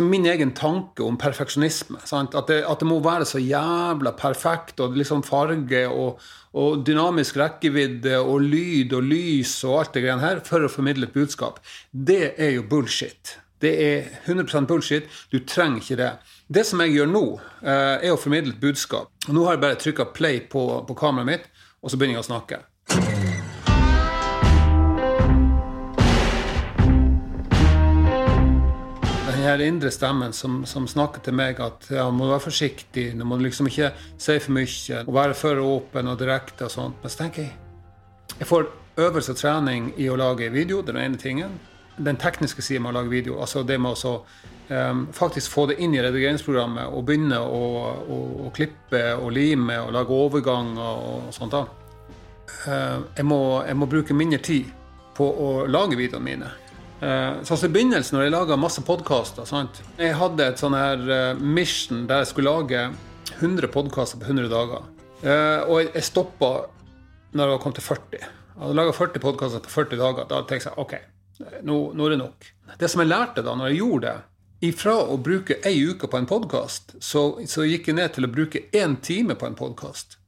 min egen tanke om perfeksjonisme. At det, at, det, må være så jævla perfekt, og liksom farge og, og, dynamisk rekkevidde og lyd og lys og alt det greiene her for å formidle et budskap. Det er jo bullshit. Det er 100% bullshit. Du trenger ikke det. Det som jeg gjør nå, eh, er å formidle et budskap. Nå har jeg bare trykka play på, på kameraet mitt, og så begynner jeg å snakke. Her indre stemmen som, som, snakker til meg at ja, må være forsiktig, du må liksom ikke si for mye, og være for åpen og direkte og sånt. Men så tenker jeg jeg får øvelse og trening i å lage video, den ene tingen. Den tekniske siden med å lage video, altså det med å um, faktisk få det inn i redigeringsprogrammet og begynne å, å, å klippe og lime og lage overganger og sånt. da. Uh, jeg, må, jeg må bruke mindre tid på å lage videoene mine. Uh, så I begynnelsen, når jeg laga masse podkaster Jeg hadde et sånn her uh, mission der jeg skulle lage 100 podkaster på 100 dager. Uh, og jeg stoppa når jeg kom til 40. Jeg hadde laga 40 podkaster på 40 dager. Da tenkte jeg OK, nå, nå, er det nok. Det som jeg lærte da når jeg gjorde det Ifra å bruke ei uke på en podkast, så, så, gikk jeg ned til å bruke én time på en podkast.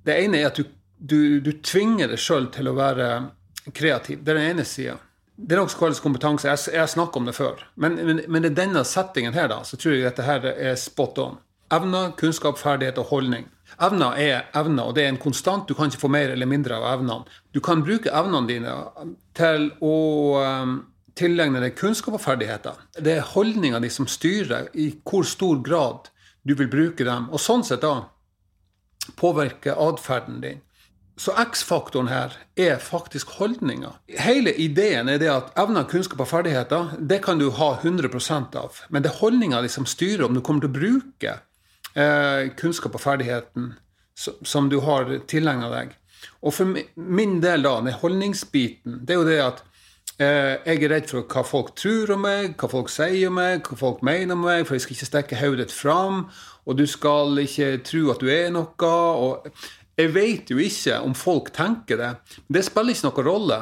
Det ene er at du, du, du tvinger deg sjøl til å være kreativ. Det er den ene sida. Det er som kalles kompetanse. Jeg, har snakket om det før. Men, men, men, i denne settingen her, da, så tror jeg dette her er spot on. Evner, kunnskap, ferdighet og holdning. Evner er evner, og det er en konstant. Du kan ikke få mer eller mindre av evnene. Du kan bruke evnene dine til å um, tilegne deg kunnskap og ferdigheter. Det er holdninga di som styrer i hvor stor grad du vil bruke dem. Og sånn sett da påvirke atferden din. Så X-faktoren her er faktisk holdninga. Hele ideen er det at evner, kunnskap og ferdigheter det kan du ha 100% av. Men det er holdninga som styrer om du kommer til å bruke eh, kunnskap og ferdigheten som du har tilegna deg. Og for min del, da, den holdningsbiten, det er jo det at eh, jeg er redd for hva folk tror om meg, hva folk sier om meg, hva folk mener om meg, for jeg skal ikke stikke hodet fram, og du skal ikke tro at du er noe. og jeg vet jo ikke om folk tenker det. Men det spiller ikke noen rolle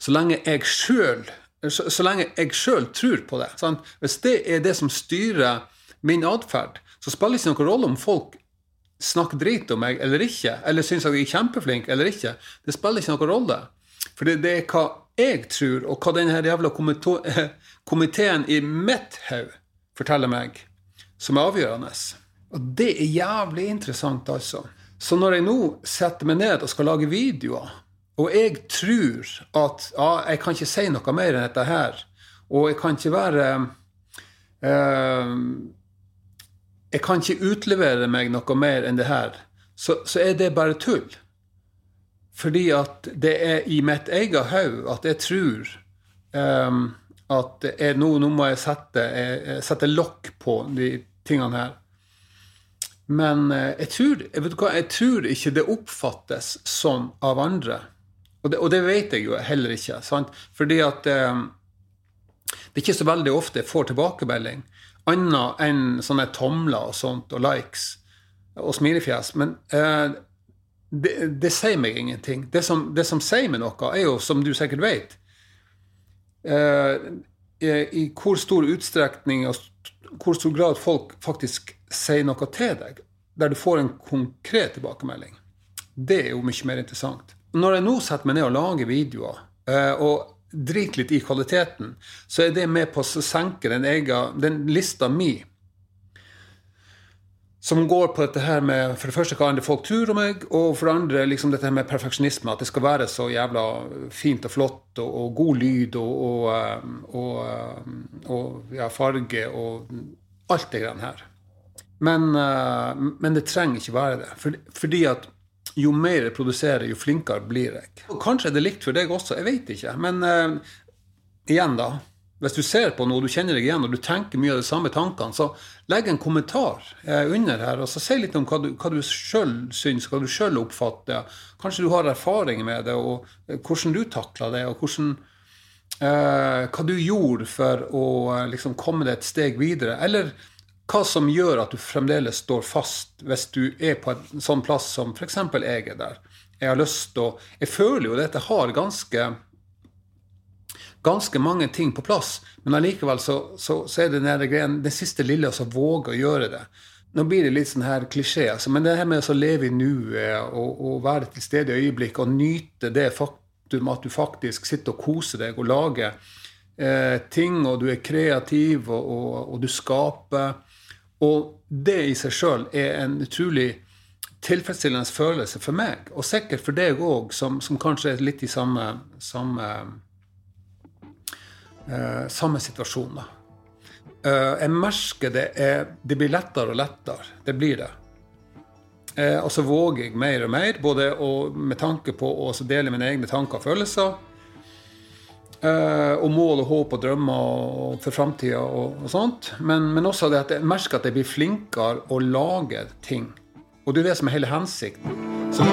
så lenge jeg sjøl så, lenge jeg sjøl tror på det. Sant? Hvis det er det som styrer min atferd, så spiller ikke noen rolle om folk snakker drit om meg eller ikke, eller syns jeg er kjempeflink eller ikke. Det spiller ikke noen rolle. For det, det er hva jeg tror, og hva denne jævla komiteen i mitt hode forteller meg, som er avgjørende. Og det er jævlig interessant, altså. Så når jeg nå setter meg ned og skal lage videoer, og jeg tror at ja, jeg kan ikke si noe mer enn dette her, og jeg kan ikke være eh, Jeg kan ikke utlevere meg noe mer enn det her, så, så er det bare tull. Fordi at det er i mitt eget hode at jeg tror um, at jeg, nå, nå, må jeg sette, sette lokk på de tingene her. Men eh, jeg tror, jeg, hva, jeg tror, ikke det oppfattes sånn av andre. Og det, og det vet jeg jo heller ikke. Sant? Fordi at eh, det er ikke så veldig ofte jeg får tilbakemelding, annet enn sånne tomler og sånt, og likes og smilefjes. Men eh, det, det, sier meg ingenting. Det som, det som, sier meg noe, er jo, som du sikkert vet, eh, i hvor stor utstrekning og hvor stor grad folk faktisk sier noe til deg, der du får en konkret tilbakemelding. Det er jo mye mer interessant. Når jeg nå setter meg ned og lager videoer, eh, og driter litt i kvaliteten, så er det med på å senke den, egen, den lista mi som går på dette her med for det første hva andre folk tror om meg, og for det andre liksom dette her med perfeksjonisme. At det skal være så jævla fint og flott og, og god lyd og, og, eh, og ja, farge og alt det greiene her. Men, uh, men, det trenger ikke være det. For, fordi at jo mer jeg produserer, jo flinkere blir jeg. Og kanskje er det likt for deg også, jeg vet ikke. Men uh, igjen, da. Hvis du ser på noe, du kjenner deg igjen, og du tenker mye av de samme tankene, så legg en kommentar uh, under her, og så si litt om hva du, hva du sjøl syns, hva du sjøl oppfatter. Kanskje du har erfaring med det, og hvordan du takla det, og hvordan hva du gjorde for å liksom, komme deg et steg videre. Eller hva som gjør at du fremdeles står fast hvis du er på en sånn plass som f.eks. jeg er der. Jeg har lyst til å Jeg føler jo dette har ganske ganske mange ting på plass. Men allikevel så, så, så er det den, greien, den siste lille som våger å gjøre det. Nå blir det litt sånn her klisjé, altså, men det her med å leve i nuet og, og, være til stede i øyeblikket og nyte det faktum at du faktisk sitter og koser deg og lager eh, ting, og du er kreativ, og, og, og, du skaper Og det i seg sjøl er en utrolig tilfredsstillende følelse for meg, og sikkert for deg òg, som, som, kanskje er litt i samme, samme, eh, samme situasjon. Uh, jeg merker det er, det blir lettere og lettere. Det blir det. Uh, og så våger jeg mer og mer, både å, med tanke på å dele mine egne tanker og følelser. Uh, og mål og håp og drømmer for framtida og, og, sånt. Men, men, også det at jeg merker at jeg blir flinkere å lage ting. Og det er det som er hele hensikten. Så,